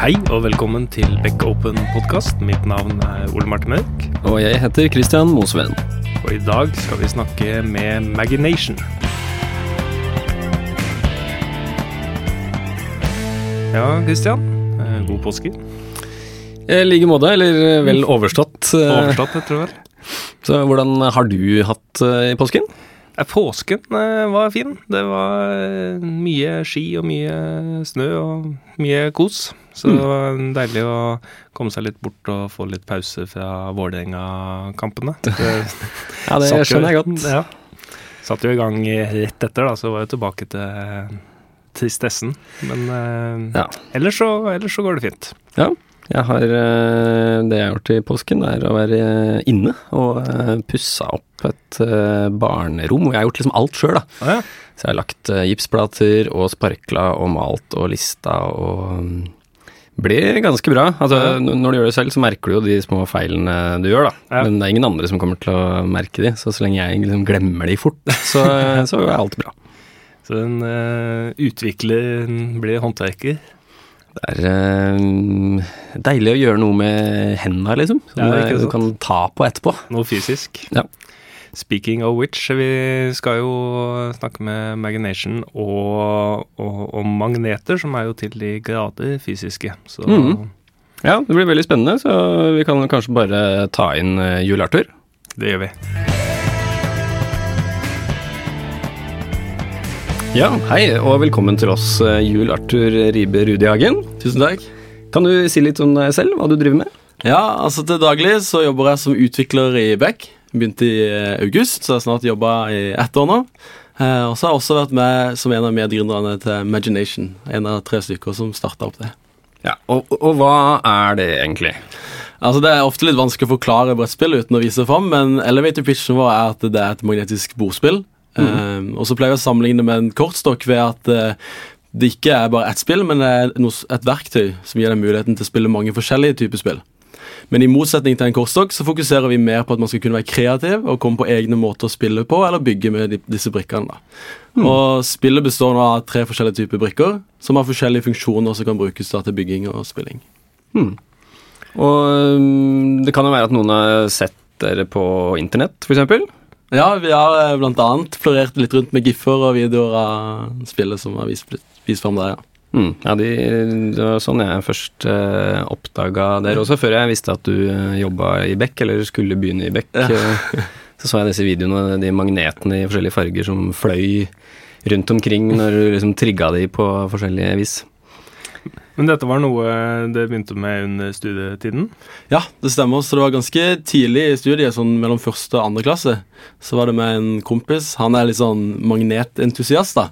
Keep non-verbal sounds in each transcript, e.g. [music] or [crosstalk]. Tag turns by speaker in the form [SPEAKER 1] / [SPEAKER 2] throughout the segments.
[SPEAKER 1] Hei og velkommen til Back Open podkast. Mitt navn er Ole Martin Mørk.
[SPEAKER 2] Og jeg heter Christian Mosveen.
[SPEAKER 1] Og i dag skal vi snakke med Magination. Ja, Christian. eh, God påske.
[SPEAKER 2] I like måte, eller vel overstått. eh,
[SPEAKER 1] Overstått, jeg tror vel.
[SPEAKER 2] Så hvordan har du hatt eh, i påsken?
[SPEAKER 1] Eh, Påsken eh, var fin. Det var eh, mye ski og mye snø og mye kos. Så det var deilig å komme seg litt bort og få litt pause fra Vålerenga-kampene. [laughs]
[SPEAKER 2] Ja, det
[SPEAKER 1] jo-
[SPEAKER 2] skjønner jeg godt.
[SPEAKER 1] Ja. Satt jo i gang rett etter, da, så var jeg tilbake til tristessen. Men eh,
[SPEAKER 2] Ja.
[SPEAKER 1] ellers, så, ellers så går det fint.
[SPEAKER 2] Ja, jeg har, eh, det jeg har gjort i påsken, er å være eh, inne og eh, pussa opp et barnerom. Og jeg har gjort liksom alt sjøl, da.
[SPEAKER 1] Ah, ja.
[SPEAKER 2] Så jeg har lagt gipsplater og sparkla og malt og lista og mm, blir ganske bra. Altså, Når du gjør det selv, så merker du jo de små feilene du gjør, da.
[SPEAKER 1] Ja.
[SPEAKER 2] Men det er ingen andre som kommer til å merke de, så så lenge jeg liksom glemmer de fort, så, [laughs] så er alt bra.
[SPEAKER 1] Så en uh, utvikler blir håndverker.
[SPEAKER 2] Det er uh, deilig å gjøre noe med hendene, liksom. Som
[SPEAKER 1] Ja,
[SPEAKER 2] eh, du kan ta på etterpå.
[SPEAKER 1] Noe fysisk.
[SPEAKER 2] Ja.
[SPEAKER 1] Speaking of which, vi skal jo snakke med Magination og, og, og magneter, som er jo til de grader fysiske. Så
[SPEAKER 2] mm. Ja, det blir veldig spennende, så vi kan kanskje bare ta inn Jul Arthur.
[SPEAKER 1] det gjør vi.
[SPEAKER 2] Ja, hei, og velkommen til oss, eh, Jul Arthur Ribe Rudihagen.
[SPEAKER 3] Tusen takk.
[SPEAKER 2] Kan du si litt om deg selv, hva du driver med?
[SPEAKER 3] Ja, altså Til daglig så jobber jeg som utvikler i Beck. Begynte i eh, august, så jeg har snart jobba i ett år nå. Eh, og så har jeg også vært med som en av medgründerne til Imagination. En av tre stykker som starta opp det.
[SPEAKER 2] Ja, og, og hva er det egentlig?
[SPEAKER 3] Altså Det er ofte litt vanskelig å forklare brettspill uten å vise fram, men elevator pitchen vår er at det er et magnetisk bordspill. Eh, og så pleier vi å sammenligne med en kortstokk ved at eh, det ikke er bare ett spill, men det er et verktøy som gir deg muligheten til å spille mange forskjellige typer spill. Men i motsetning til en kortstokk så fokuserer vi mer på at man skal kunne være kreativ og komme på egne måter å spille på, eller bygge med de, disse brikkene. da. Og Spillet består nå av tre forskjellige typer brikker, som har forskjellige funksjoner som kan brukes da til bygging og spilling.
[SPEAKER 2] Og mm, det kan jo være at noen har sett dere på internett, f.eks.
[SPEAKER 3] Ja, vi har bl.a. blant annet florert litt rundt med giffer og videoer av spillet som har vist, vist fram der, ja.
[SPEAKER 2] Mm, ja, de, det var sånn jeg først eh, oppdaga dere også, før jeg visste at du eh, jobba i Beck, eller skulle begynne i Beck. Ja. så så jeg disse videoene, de magnetene i forskjellige farger som fløy rundt omkring når du liksom trigga de på forskjellige vis.
[SPEAKER 1] Men dette var noe det begynte med under studietiden?
[SPEAKER 3] Ja, det stemmer. Så det var ganske tidlig i studiet, sånn mellom første og andre klasse. Så var det med en kompis. Han er litt sånn magnetentusiast, da.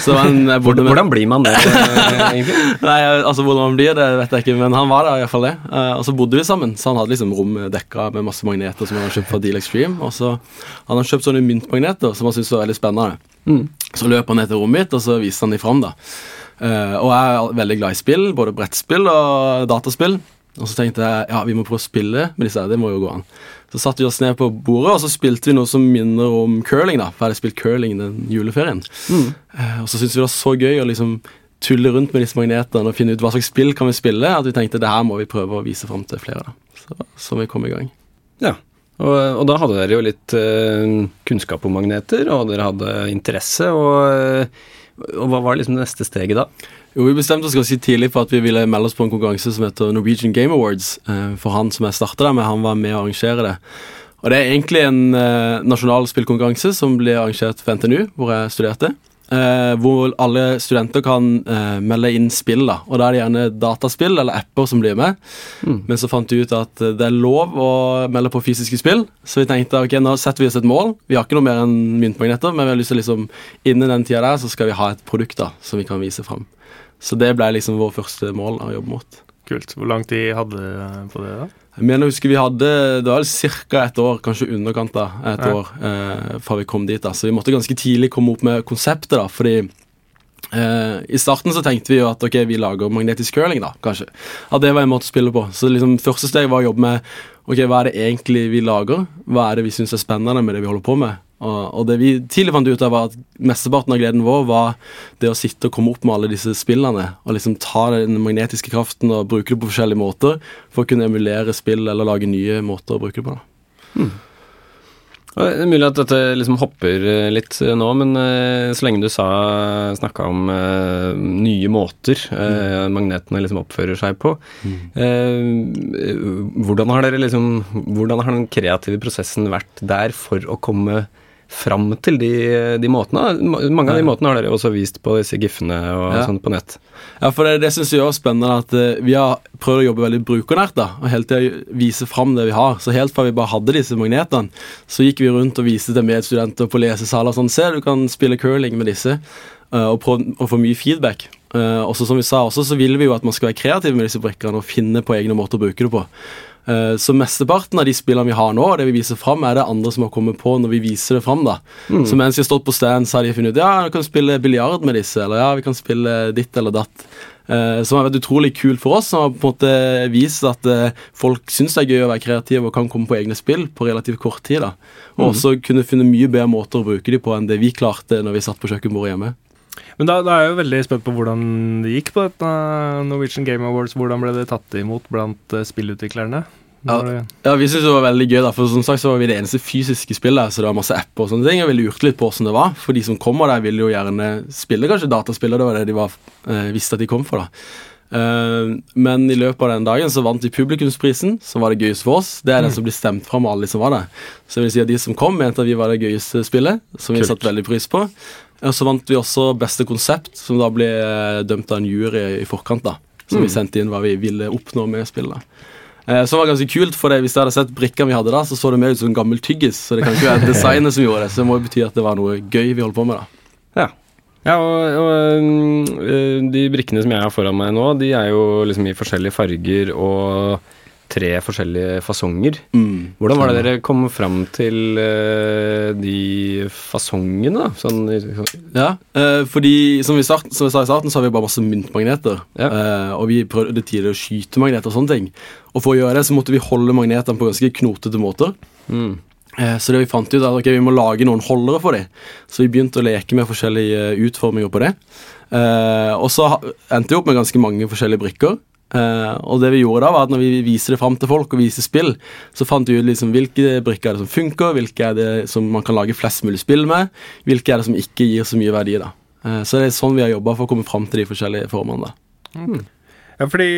[SPEAKER 3] Så han, [laughs]
[SPEAKER 2] Hvordan, hvordan blir man det, eh, egentlig? [laughs]
[SPEAKER 3] Nei, altså Hvordan man blir, det vet jeg ikke, men han var der iallfall det. Eh, og så bodde vi sammen, så han hadde liksom rom dekka med masse magneter som han hadde kjøpt fra Deal Extreme. Og så hadde han kjøpt sånne myntmagneter som han syntes var veldig spennende.
[SPEAKER 2] Mm.
[SPEAKER 3] Så løp han ned til rommet mitt, og så viste han de fram, da. Eh, og jeg er veldig glad i spill, både brettspill og dataspill. Og så tenkte jeg ja, vi må prøve å spille med disse det må jo gå an. Så satte vi oss ned på bordet, og så spilte vi noe som minner om curling, da. For jeg hadde spilt curling den juleferien. Eh, og så syntes vi det var så gøy å liksom tulle rundt med disse magnetene og finne ut hva slags spill kan vi spille, at vi tenkte det her må vi prøve å vise fram til flere. da. Så, så vi kom i gang.
[SPEAKER 2] Ja, og, og da hadde dere jo litt uh, kunnskap om magneter, og dere hadde interesse, og, eh, og hva var liksom det neste steget da?
[SPEAKER 3] Jo, Vi bestemte oss ganske tidlig for at vi ville melde oss på en konkurranse som heter Norwegian Game Awards. eh, For han som jeg starta det med, han var med å arrangere det. Og Det er egentlig en eh, nasjonal spillkonkurranse som ble arrangert for NTNU, hvor jeg studerte. Eh, hvor alle studenter kan eh, melde inn spill, da. Og da er det gjerne dataspill eller apper som blir med. Men så fant vi ut at eh, det er lov å melde på fysiske spill, så vi tenkte ok, nå setter vi oss et mål. Vi har ikke noe mer enn myntmagneter, men vi har lyst til liksom innen den tida der så skal vi ha et produkt da, som vi kan vise fram. Så det ble liksom vår første mål å jobbe mot.
[SPEAKER 1] Kult. Hvor lang tid hadde du på det? da?
[SPEAKER 3] Jeg mener, jeg husker vi hadde Det var ca. et år, kanskje underkant av et
[SPEAKER 1] Ja.
[SPEAKER 3] år, eh, fra vi kom dit. da Så vi måtte ganske tidlig komme opp med konseptet, da fordi eh, I starten så tenkte vi jo at ok, vi lager magnetisk curling, da, kanskje. At det var en måte å spille på. Så liksom første steg var å jobbe med ok, hva er det egentlig vi lager. Hva er det vi syns er spennende med det vi holder på med. Og, og det vi tidlig fant ut av, var at mesteparten av gleden vår var det å sitte og komme opp med alle disse spillene. Og liksom ta den magnetiske kraften og bruke det på forskjellige måter for å kunne emulere spill eller lage nye måter å bruke det på. da.
[SPEAKER 2] Mm. Det er mulig at dette liksom hopper eh, litt eh, nå, men uh, så lenge du sa snakka om uh, nye måter uh, magnetene liksom oppfører seg på uh, Hvordan har dere liksom Hvordan har den kreative prosessen vært der for å komme fram til de, de måtene. Mange av de måtene har dere også vist på disse gif-ene og ja. sånt på nett.
[SPEAKER 3] Ja, for det, det syns jeg er spennende at uh, vi har prøvd å jobbe veldig brukernært da, og hele tida vise fram det vi har. Så helt fra vi bare hadde disse magnetene, så gikk vi rundt og viste til medstudenter på lesesaler sånn Se, du kan spille curling med disse, uh, og, prøv, og få mye feedback. Uh, også som vi sa også, så vil vi jo at man skal være kreativ med disse brikkene og finne på egne måter å bruke det på. Eh, så mesteparten av de spillene vi har nå, og det vi viser fram, er det andre som har kommet på når vi viser det fram. da. Mm. Så mens vi har stått på stand, så har de funnet ut ja, vi kan spille biljard med disse, eller ja, vi kan spille ditt eller datt. Uh, som har vært utrolig kult for oss, som har på en måte vist at uh, folk syns det er gøy å være kreative og kan komme på egne spill på relativt kort tid. da. Og mm. også kunne finne mye bedre måter å bruke dem på enn det vi klarte når vi satt på kjøkkenbordet hjemme.
[SPEAKER 1] Men da, da, er jeg jo veldig spent på hvordan det gikk på dette Norwegian Game Awards. Hvordan ble det tatt imot blant spillutviklerne?
[SPEAKER 3] Ja, ja, vi syntes det var veldig gøy, da, for som sagt så var vi det eneste fysiske spillet. Så det var masse apper og sånne ting, og vi lurte litt på hvordan det var. For de som kommer der, ville jo gjerne spille kanskje dataspill, det var det de var, eh, visste at de kom for. da. Uh, men i løpet av den dagen så vant de publikumsprisen, som var det gøyeste for oss. Det er den mm. som blir stemt fram av alle de som var der. Så jeg vil si at de som kom, mente at vi var det gøyeste spillet, som vi satte veldig pris på. Og så vant vi også beste konsept, som da ble uh, dømt av en jury i forkant, da. Som mm. vi sendte inn hva vi ville oppnå med spillet. Eh, som var ganske kult, for det, hvis jeg hadde sett brikkene vi hadde da, så så det mer ut som en gammel tyggis. Så det kan ikke være [laughs] designet som gjorde det, så det må jo bety at det var noe gøy vi holdt på med.
[SPEAKER 2] da. Ja. Og, og, eh, de brikkene som jeg har foran meg nå, de er jo liksom i forskjellige farger og tre forskjellige fasonger. Mm. Hvordan var det dere kom fram til uh, de fasongene, da? Sånn,
[SPEAKER 3] ja, fordi som vi, start, som vi, sa i starten, så har vi bare masse myntmagneter. Ja. Og vi prøvde tidligere å skyte magneter og sånne ting. Og for å gjøre det så måtte vi holde magnetene på ganske knotete måter. Mm. Så det vi fant ut er at okay, vi må lage noen holdere for dem. Så vi begynte å leke med forskjellige utforminger på det. og så endte vi opp med ganske mange forskjellige brikker. Uh, og det vi gjorde da var at når vi viser det fram til folk og viser spill, så fant vi ut liksom hvilke brikker er det som funker, hvilke er det som man kan lage flest mulig spill med, hvilke er det som ikke gir så mye verdi. da. Uh, så det er sånn vi har jobba for å komme fram til de forskjellige formene. da.
[SPEAKER 1] Mm. Ja, fordi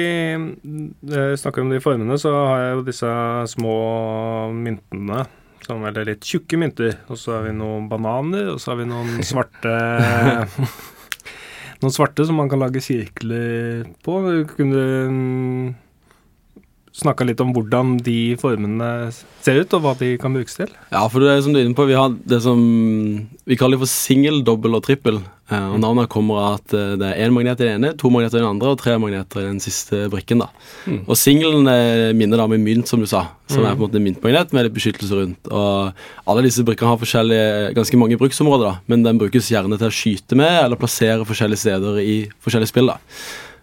[SPEAKER 1] Snakker snakker om de formene, så har jeg jo disse små myntene. Som er litt tjukke mynter. Og så har vi noen bananer, og så har vi noen [laughs] svarte [laughs] noen svarte som man kan lage sirkler på. Du kunne mm, snakka litt om hvordan de formene ser ut, og hva de kan brukes til?
[SPEAKER 3] Ja, for det er som du er inne på, vi har det som vi kaller for singel, dobbel og trippel. Eh, og Navnet kommer av at eh, det er én magnet i den ene, to magneter i den andre og tre magneter i den siste brikken. da. Mm. Og Singelen minner da om en mynt, som du sa, som mm. er på en måte en myntmagnet med litt beskyttelse rundt. Og Alle disse brikkene har forskjellige, ganske mange bruksområder, da, men den brukes gjerne til å skyte med eller plassere forskjellige steder i forskjellige spill. da.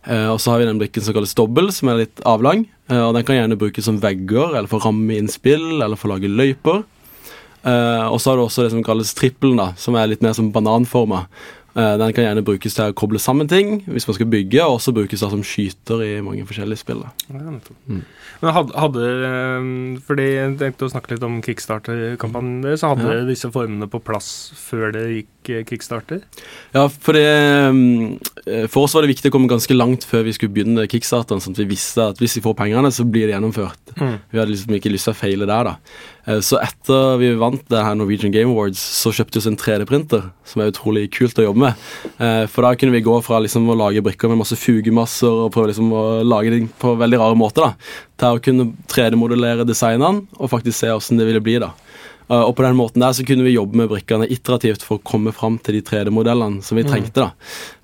[SPEAKER 3] Uh, og så har vi den brikken som kalles dobbel, som er litt avlang. Uh, og Den kan gjerne brukes som vegger, eller for å ramme inn spill, eller for å lage løyper. Uh, og så har du også det som kalles trippelen, da, som er litt mer som bananforma. Eh, den kan gjerne brukes til å koble sammen ting hvis man skal bygge, og også brukes som skyter i mange forskjellige spill.
[SPEAKER 1] mm. Men hadde, eh, Fordi jeg tenkte å snakke litt om kickstarter-kampanjen deres. Hadde ja. disse formene på plass før det gikk kickstarter?
[SPEAKER 3] Ja, for det For oss var det viktig å komme ganske langt før vi skulle begynne kickstarteren, sånn at vi visste at hvis vi får pengene, så blir det gjennomført. Mm. Vi hadde liksom ikke lyst til å feile der, da. Eh, så etter vi vant det her Norwegian Game Awards, så kjøpte vi oss en 3D-printer, som er utrolig kult å jobbe med. Eh, for da kunne vi gå fra liksom å lage brikker med masse fugemasser og prøve liksom å lage ting på veldig rare måter, da, til å kunne 3D-modellere designene og faktisk se åssen det ville bli. da. Eh, og på den måten der så kunne vi jobbe med brikkene iterativt for å komme fram til de 3D-modellene som vi mm. trengte. da.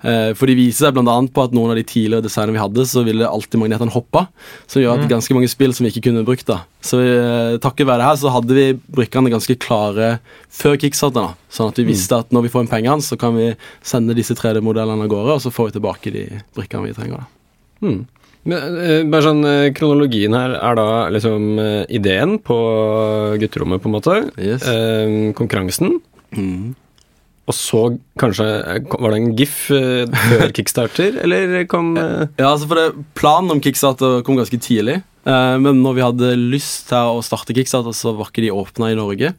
[SPEAKER 3] Eh, for de viser seg bl.a. på at noen av de tidligere designene vi hadde, så ville alltid magnetene hoppe. Som gjør at mm. ganske mange spill som vi ikke kunne brukt. da. Så eh, takket være det her så hadde vi brikkene ganske klare før kickstarten. da. Sånn at vi mm. visste at når vi får inn pengene, så kan vi sende disse 3D-modellene av gårde, og så får vi tilbake de brikkene vi trenger. da.
[SPEAKER 2] Mm. Men, eh, bare sånn, eh, Kronologien her er da liksom eh, ideen på gutterommet, på en måte.
[SPEAKER 3] Yes.
[SPEAKER 2] Eh, konkurransen.
[SPEAKER 3] Mm.
[SPEAKER 2] Og så kanskje Var det en GIF før kickstarter, [laughs] eller kom
[SPEAKER 3] Ja, altså for det, Planen om Kickstarter kom ganske tidlig. eh, men når vi hadde lyst til å starte Kickstarter, så var ikke de åpna i Norge.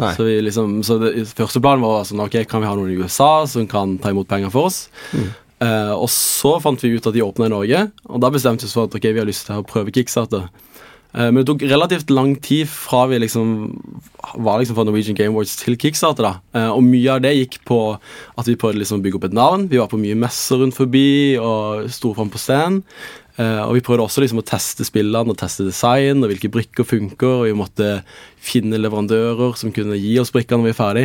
[SPEAKER 2] Nei.
[SPEAKER 3] Så, vi liksom, så det, første planen var sånn, ok, kan vi ha noen i USA som kan ta imot penger for oss. Eh, og så fant vi ut at de åpna i Norge, og da bestemte vi oss for at okay, vi har lyst til å prøve Kickstarter. Uh, men det tok relativt lang tid fra vi liksom var liksom fra Norwegian Game Awards til Kickstarter. da. Uh, og mye av det gikk på at vi prøvde liksom å bygge opp et navn. Vi var på mye messer rundt forbi og sto fram på scenen. Og vi prøvde også liksom å teste spillene og teste design og hvilke brikker funker. Og vi måtte finne leverandører som kunne gi oss brikkene når vi er ferdig.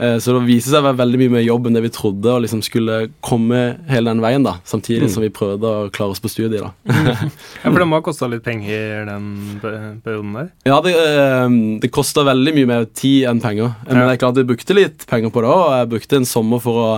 [SPEAKER 3] Eh, så det viste seg å være veldig mye mer jobb enn det vi trodde, og liksom skulle komme hele den veien, da, samtidig som vi prøvde å klare oss på studiet. da. [laughs]
[SPEAKER 1] Ja, For det må ha kosta litt penger den perioden der?
[SPEAKER 3] Ja, det, eh, det kosta veldig mye mer tid enn penger. Men det er klart jeg brukte litt penger på det òg. Jeg brukte en sommer for å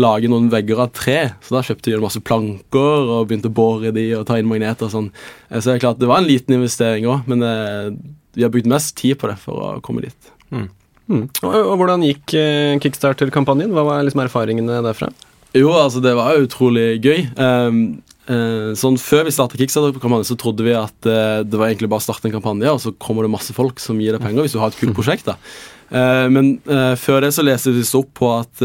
[SPEAKER 3] lage noen vegger av tre. Så da kjøpte vi en masse planker og begynte å bore i de og ta inn magneter og sånn. Eh, Så det er klart det var en liten investering òg, men eh, vi har brukt mest tid på det for å komme dit.
[SPEAKER 2] mm. Og, og hvordan gikk eh, kickstarter-kampanjen? Hva var liksom erfaringene derfra?
[SPEAKER 3] Jo, altså det var utrolig gøy. Um, uh, sånn Før vi startet Kickstarter-kampanjen, så trodde vi at uh, det var egentlig bare å starte en kampanje, og så kommer det masse folk som gir deg penger hvis du har et kult prosjekt. da. Uh, men før det så leste vi opp på at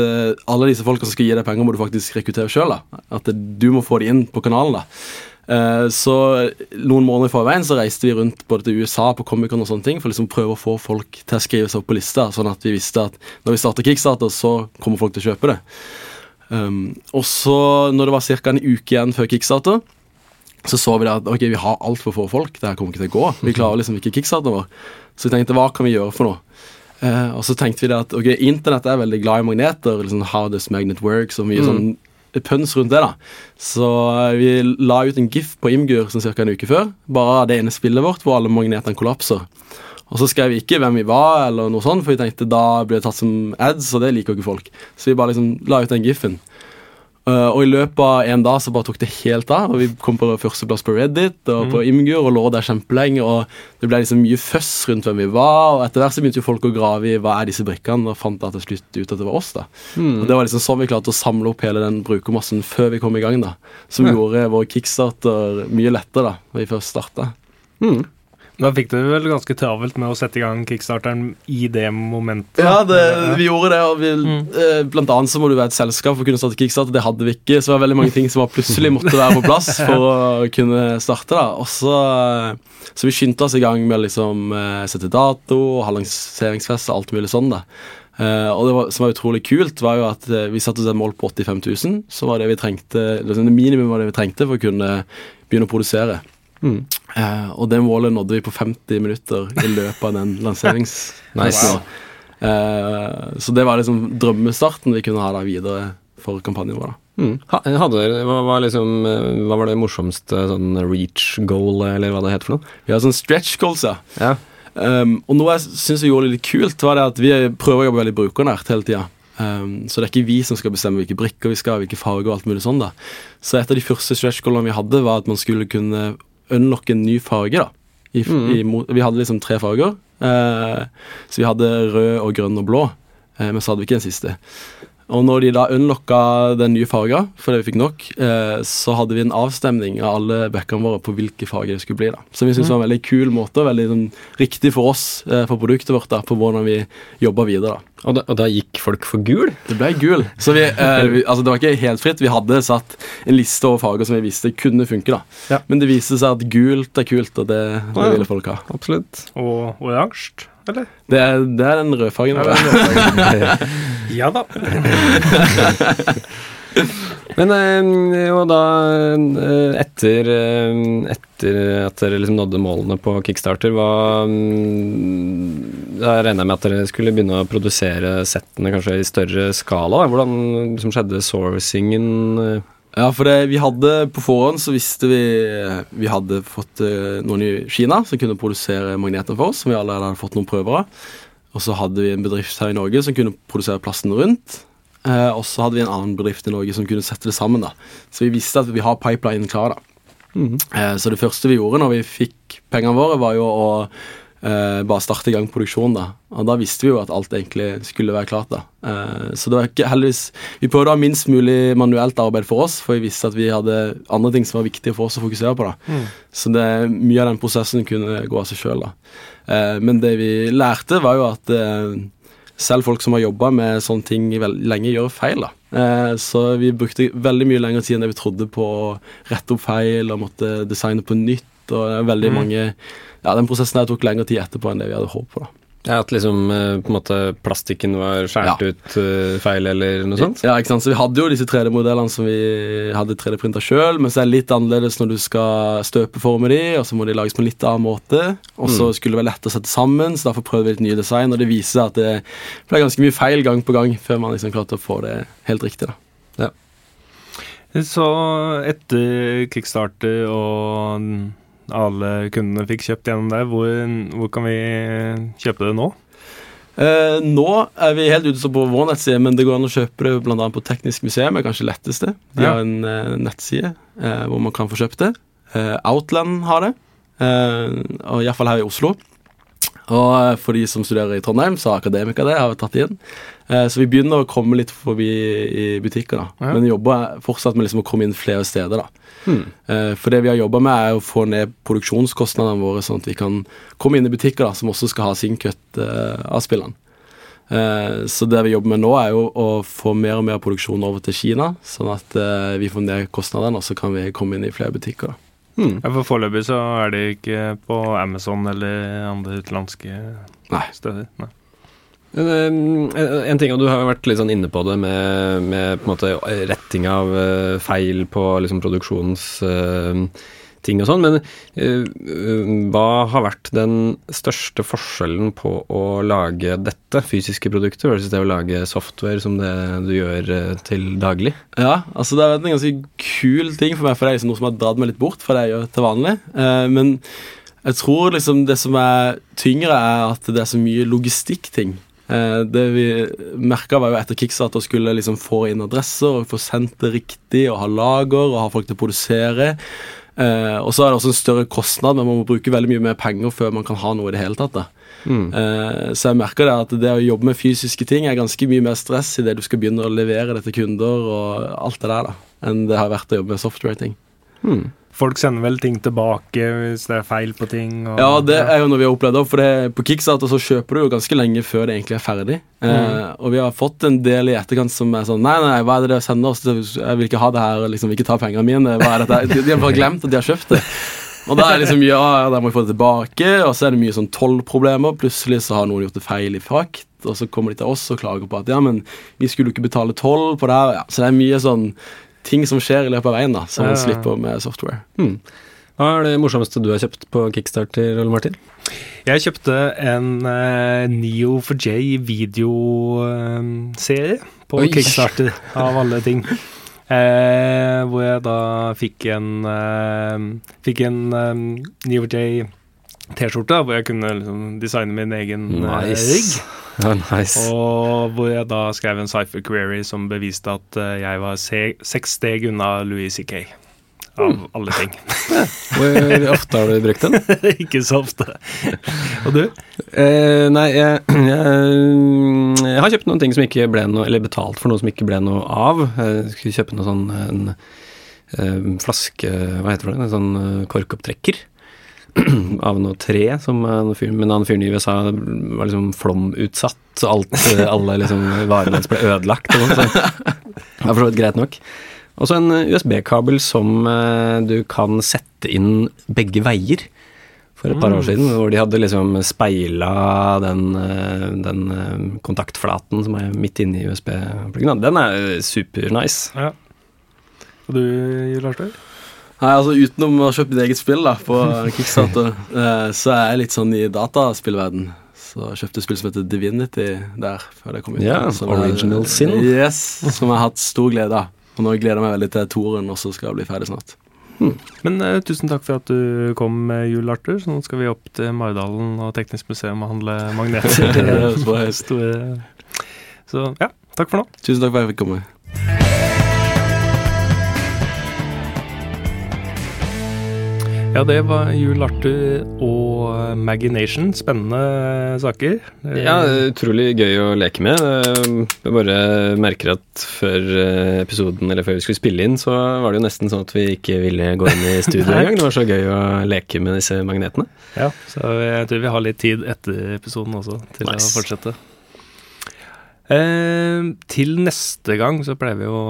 [SPEAKER 3] alle disse folka som skal gi deg penger, må du faktisk rekruttere sjøl. At du må få de inn på kanalen. da. Eh, så noen måneder i forveien så reiste vi rundt både til USA på Comic-Con og sånne ting for liksom prøve å få folk til å skrive seg opp på lista, sånn at vi visste at når vi starter Kickstarter, så kommer folk til å kjøpe det. Um, og så, når det var ca. en uke igjen før kickstarter, så så vi at ok, vi har altfor få folk. Det her kommer ikke til å gå. Vi klarer liksom ikke kickstarter vår. Så vi tenkte hva kan vi gjøre for noe? Uh, og så tenkte vi at ok, internett er veldig glad i magneter. liksom How does magnet works og mye sånn pøns rundt det. da Så eh, vi la ut en gif på Imgur som ca. en uke før. Bare av det ene spillet vårt hvor alle magnetene kollapser. Og så skrev vi ikke hvem vi var, eller noe sånt, for vi tenkte da blir det tatt som ads, og det liker jo ikke folk. Så vi bare liksom la ut den gifen. Uh, og i løpet av en dag så bare tok det helt av, og vi kom på førsteplass på Reddit og på Imgur og lå der kjempelenge, og det ble liksom mye føss rundt hvem vi var, og etter hvert så begynte jo folk å grave i hva er disse brikkene, og fant da til slutt ut at det var oss, da. Og det var liksom sånn vi klarte å samle opp hele den brukermassen før vi kom i gang, da. Som gjorde vår kickstarter mye lettere, da, når vi først starta.
[SPEAKER 2] Mm.
[SPEAKER 1] Da fikk du det vel ganske travelt med å sette i gang kickstarteren i det momentet?
[SPEAKER 3] Ja, det, vi gjorde det, og vi, mm. blant annet så må du være et selskap for å kunne starte Kickstarter. Det hadde vi ikke, så det var veldig mange ting som var plutselig [laughs] måtte være på plass for å kunne starte. da. Også, så, eh, vi skyndte oss i gang med å liksom eh, sette dato og ha lanseringsfest og alt mulig sånn. da. Uh, og det var, som var utrolig kult, var jo at uh, vi satte oss et mål på 85 000. Så var det vi trengte, liksom det minimum var det vi trengte for å kunne begynne å produsere.
[SPEAKER 2] Mm.
[SPEAKER 3] Eh, og det målet nådde vi på 50 minutter i løpet av den [laughs] lanseringsfesten.
[SPEAKER 2] Nice.
[SPEAKER 3] uh, så det var liksom drømmestarten vi kunne ha da videre for kampanjen vår. da.
[SPEAKER 2] Mm. Hadde hva, var liksom, eh, hva var det morsomste sånn reach goal, eller hva det heter for noe?
[SPEAKER 3] Vi har sånn stretch goals, ja.
[SPEAKER 2] Ja.
[SPEAKER 3] Um, og noe jeg syns vi gjorde litt kult, var det at vi prøver å jobbe veldig brukernært hele tida. Um, så det er ikke vi som skal bestemme hvilke brikker vi skal ha, hvilke farger og alt mulig sånn. da. Så et av de første stretch goalene vi hadde, var at man skulle kunne unlocke en ny farge. da. I, i, vi hadde liksom tre farger. eh, så vi hadde rød og grønn og blå, eh, men så hadde vi ikke den siste. Og når de da unlocka den nye farga, fordi vi fikk nok, eh, så hadde vi en avstemning av alle backene våre på hvilke farger det skulle bli. da. Som vi syntes var en veldig kul måte, og veldig sånn, riktig for oss, eh, for produktet vårt, da, på hvordan vi jobba videre. da.
[SPEAKER 2] Og, da, og da gikk folk for gul?
[SPEAKER 3] Det ble gul. Så vi, eh, vi, altså det var ikke helt fritt. Vi hadde satt en liste over farger som vi visste kunne funke. da.
[SPEAKER 1] Ja.
[SPEAKER 3] Men det viste seg at gult er kult, og det, det ville folk ha.
[SPEAKER 2] Absolutt.
[SPEAKER 1] Og oransje, eller?
[SPEAKER 3] Det er, det er den rødfargen.
[SPEAKER 1] Ja, [laughs] Ja da. [laughs]
[SPEAKER 2] Men jo og da, eh, etter, eh, etter at dere liksom nådde målene på Kickstarter, hva mm, Da regner jeg med at dere skulle begynne å produsere settene kanskje i større skala. Da. Hvordan liksom skjedde sourcingen? eh?
[SPEAKER 3] Ja, for det, vi hadde på forhånd så visste vi Vi hadde fått eh, noen i Kina som kunne produsere magneter for oss, som vi allerede hadde fått noen prøver av. Og så hadde vi en bedrift her i Norge som kunne produsere plasten rundt. Eh, og så hadde vi en annen bedrift i Norge som kunne sette det sammen. da. Så vi visste at vi har pipelinen klar. da.
[SPEAKER 2] Mhm.
[SPEAKER 3] Eh, så det første vi gjorde når vi fikk pengene våre, var jo å eh, bare starte i gang produksjonen. da. Og da visste vi jo at alt egentlig skulle være klart. da. Eh, så det var ikke heldigvis Vi prøvde å ha minst mulig manuelt arbeid for oss, for vi visste at vi hadde andre ting som var viktige for oss å fokusere på. da.
[SPEAKER 1] Mm.
[SPEAKER 3] Så det, mye av den prosessen kunne gå av seg sjøl. Eh, men det vi lærte, var jo at eh, selv folk som har jobba med sånne ting lenge, gjør feil. da. Eh, så vi brukte veldig mye lengre tid enn det vi trodde på å rette opp feil og måtte designe på nytt. og veldig
[SPEAKER 1] Mm.
[SPEAKER 3] mange, ja, Den prosessen her tok lengre tid etterpå enn det vi hadde håpet på. da.
[SPEAKER 2] Ja, At liksom eh, på en måte plastikken var skåret
[SPEAKER 3] Ja.
[SPEAKER 2] ut eh, feil, eller noe sånt?
[SPEAKER 3] Ja, ikke sant? Så Vi hadde jo disse 3D-modellene som vi hadde 3D-printa sjøl, men så er det litt annerledes når du skal støpeforme de, og så må de lages på en litt annen måte. Og så
[SPEAKER 2] Mm.
[SPEAKER 3] skulle det være lett å sette sammen, så derfor prøvde vi litt nye design, og det viser seg at det ble ganske mye feil gang på gang før man liksom klarte å få det helt riktig. da.
[SPEAKER 1] Så etter kickstarter og alle kundene fikk kjøpt gjennom deg. hvor, hvor kan vi kjøpe det nå?
[SPEAKER 3] Eh, nå er vi helt ute på vår nettside, men det går an å kjøpe det bl.a. på Teknisk museum, er kanskje letteste. De
[SPEAKER 1] Ja.
[SPEAKER 3] har en eh, nettside eh, hvor man kan få kjøpt det. Eh, Outland har det, eh, og iallfall her i Oslo. Og eh, for de som studerer i Trondheim, så har Akademika det, har vi tatt inn. Eh, så vi begynner å komme litt forbi i butikker, da.
[SPEAKER 1] Ja.
[SPEAKER 3] Men jobber fortsatt med liksom å komme inn flere steder, da.
[SPEAKER 2] Hmm.
[SPEAKER 3] Eh, For det vi har jobba med, er å få ned produksjonskostnadene våre, sånn at vi kan komme inn i butikker da, som også skal ha sin cut eh, av spillene. Eh, Så det vi jobber med nå, er jo å få mer og mer produksjon over til Kina, sånn at vi får ned kostnadene, og så kan vi komme inn i flere butikker. da.
[SPEAKER 2] Hmm.
[SPEAKER 1] Ja, for Foreløpig så er det ikke på Amazon eller andre utenlandske
[SPEAKER 3] Nei.
[SPEAKER 1] steder. Nei.
[SPEAKER 2] Eh, En ting, og du har jo vært litt sånn inne på det med, med på måte retting av eh, feil på liksom produksjonsting og sånn, men eh, eh, hva har vært den største forskjellen på å lage dette fysiske produkter, versus det å lage software som det du gjør eh, til daglig?
[SPEAKER 3] Ja, altså det har vært en ganske kul ting for meg, for det er liksom noe som har dratt meg litt bort fra det jeg gjør til vanlig. Eh, men jeg tror liksom det som er tyngre, er at det er så mye logistikkting. Eh, det vi merka, var jo etter Kickstarter skulle liksom få inn adresser og få sendt det riktig og ha lager og ha folk til å produsere. Eh, og så er det også en større kostnad, men man må bruke veldig mye mer penger før man kan ha noe i det hele tatt.
[SPEAKER 2] Hmm.
[SPEAKER 3] Eh, Så jeg merker det at det å jobbe med fysiske ting er ganske mye mer stress i det du skal begynne å levere det til kunder og alt det der, da, enn det har vært å jobbe med software-ting.
[SPEAKER 2] Hmm.
[SPEAKER 1] Folk sender vel ting tilbake hvis det er feil på ting. Og,
[SPEAKER 3] Ja, det er jo noe vi har opplevd for det, på Kickstarter så kjøper du jo ganske lenge før det egentlig er ferdig. Eh, og vi har fått en del i etterkant som er sånn Nei, nei, hva er det dere sender oss? Jeg vil ikke ha det her, liksom, vil ikke ta pengene mine. Hva er dette? De, de har bare glemt at de har kjøpt det. Og da er det liksom ja, ja, da må vi få det tilbake, og så er det mye sånn tollproblemer. Plutselig så har noen gjort det feil i frakt, og så kommer de til oss og klager på at ja, men vi skulle jo ikke betale toll på det her. Ja, så det er mye sånn ting som skjer i løpet av veien, da, som man
[SPEAKER 1] ja.
[SPEAKER 3] slipper med software.
[SPEAKER 2] Hmm. Hva er det morsomste du har kjøpt på Kickstarter, Ole Martin?
[SPEAKER 1] Jeg kjøpte en uh, Neo4j videoserie på
[SPEAKER 2] Oi.
[SPEAKER 1] Kickstarter, av alle ting. Uh, [laughs] hvor jeg da fikk en eh, Fikk en eh, Neo4j T-skjorte, hvor jeg kunne liksom designe min egen nice. rigg.
[SPEAKER 2] Ja, nice.
[SPEAKER 1] Og hvor jeg da skrev en cypher query som beviste at eh, jeg var se seks steg unna Louis C.K. Av alle ting.
[SPEAKER 2] Hvor ofte har du brukt den? [laughs]
[SPEAKER 1] Ikke så ofte. Og du?
[SPEAKER 2] Eh, nei, jeg, jeg, jeg har kjøpt noen ting som ikke ble noe Eller betalt for noe som ikke ble noe av. Jeg skulle kjøpe noe sånn en, en flaske Hva heter det? En sånn eh, korkopptrekker. [clears throat] av noe tre som en fyr, men han fyren i USA var liksom flomutsatt, så alt, eh, alle liksom varene hans ble ødelagt. Og sånn, så det var for så vidt greit nok. Og så en USB-kabel som eh, du kan sette inn begge veier for et par år siden, hvor de hadde liksom speila den, eh, den kontaktflaten som er midt inne i USB-pluggen. Den er supernice.
[SPEAKER 1] Ja. Og du, Lars Dør?
[SPEAKER 3] Nei, altså Utenom å kjøpe mitt eget spill da på Kickstarter, eh, så er jeg litt sånn i dataspillverden. Så jeg kjøpte et spill som heter Divinity der før det kom ut.
[SPEAKER 2] Ja,
[SPEAKER 3] Som er-
[SPEAKER 2] Original Sin.
[SPEAKER 3] Yes, som jeg har hatt stor glede av. Og nå gleder jeg meg veldig til toren, også skal bli ferdig snart.
[SPEAKER 1] Men uh, tusen takk for at du kom, med Jul Arthur. Så nå skal vi opp til Maridalen og Teknisk museum og handle magneter. [laughs] [laughs] Så ja, takk for nå.
[SPEAKER 3] Tusen takk for at jeg fikk komme.
[SPEAKER 1] Ja, det var Jul Arthur og Magination. Spennende saker.
[SPEAKER 2] Ja, utrolig gøy å leke med. Jeg bare merker at før eh, episoden, eller før vi skulle spille inn, så var det jo nesten sånn at vi ikke ville gå inn i studio [laughs] engang. Det var så gøy å leke med disse magnetene.
[SPEAKER 1] Ja, så jeg tror vi har litt tid etter episoden også til
[SPEAKER 2] Nice.
[SPEAKER 1] å fortsette. Eh, til neste gang så pleier vi å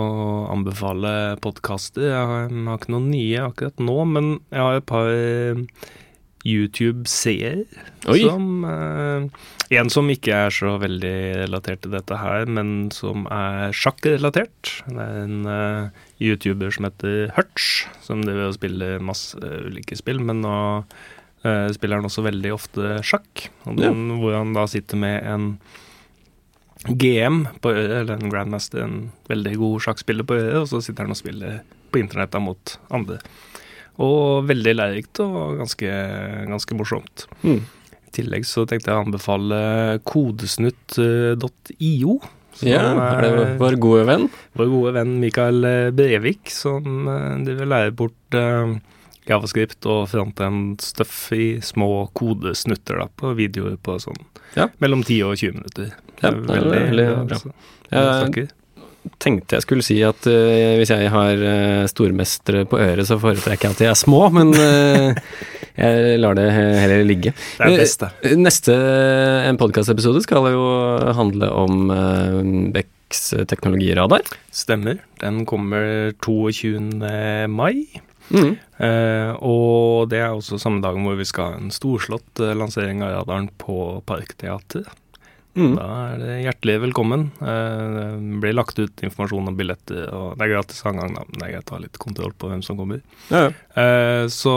[SPEAKER 1] anbefale podkaster. Jeg har, ikke noen nye akkurat nå, men jeg har et par eh, YouTube-seere som eh, En som ikke er så veldig relatert til dette her, men som er sjakkrelatert. Det er en eh, YouTuber som heter Hutch, som driver og spiller masse ulike spill, men nå uh, spiller han også veldig ofte sjakk. Den, Hvor han da sitter med en GM på Øya, eller en grandmaster, en veldig god sjakkspiller på Øya, og så sitter han og spiller på internett mot andre. Og veldig lærerikt og ganske, ganske morsomt.
[SPEAKER 2] Mm.
[SPEAKER 1] I tillegg så tenkte jeg å anbefale kodesnutt.io.
[SPEAKER 2] Ja, er det vår gode venn?
[SPEAKER 1] vår gode venn Mikael eh, Brevik, som driver vil lære bort eh, javascript og frontend-stuff i små kodesnutter da, på videoer på sånn
[SPEAKER 2] Ja.
[SPEAKER 1] mellom 10 og 20 minutter.
[SPEAKER 2] Ja, det er veldig bra.
[SPEAKER 1] altså.
[SPEAKER 2] Jeg tenkte jeg skulle si at uh, hvis jeg har uh, stormestere på øret, så foretrekker jeg at de er små, men uh, [laughs] jeg lar det heller ligge.
[SPEAKER 1] Det er best, det.
[SPEAKER 2] Eh, Neste en podkastepisode skal jo handle om Becks teknologiradar.
[SPEAKER 1] Stemmer. Den kommer 22. mai.
[SPEAKER 2] Mm.
[SPEAKER 1] Eh, og det er også samme dagen hvor vi skal ha en storslått eh, lansering av radaren på Parkteatret.
[SPEAKER 2] Mm.
[SPEAKER 1] Da er det hjertelig velkommen. Eh, det blir lagt ut informasjon om billetter, og det er gratis angang, da. men Det er greit å ha litt kontroll på hvem som kommer.
[SPEAKER 2] Ja, ja.
[SPEAKER 1] Eh, så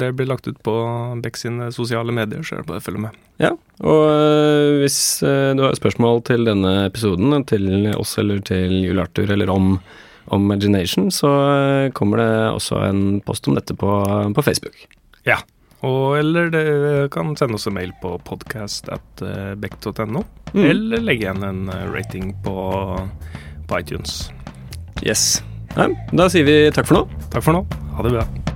[SPEAKER 1] det blir lagt ut på Beck sine sosiale medier, så er det bare å følge med.
[SPEAKER 2] Ja, og øh, hvis øh, du har spørsmål til denne episoden, til oss eller til Jul Arthur, eller om Imagination, så øh, kommer det også en post om dette på, på Facebook.
[SPEAKER 1] Ja. Og, eller det kan sende oss en mail på podcast at eh,
[SPEAKER 2] Mm.
[SPEAKER 1] eller legge igjen en eh, rating på, på iTunes.
[SPEAKER 2] Yes. Nei, da sier vi takk for nå.
[SPEAKER 1] Takk for nå. Ha det bra.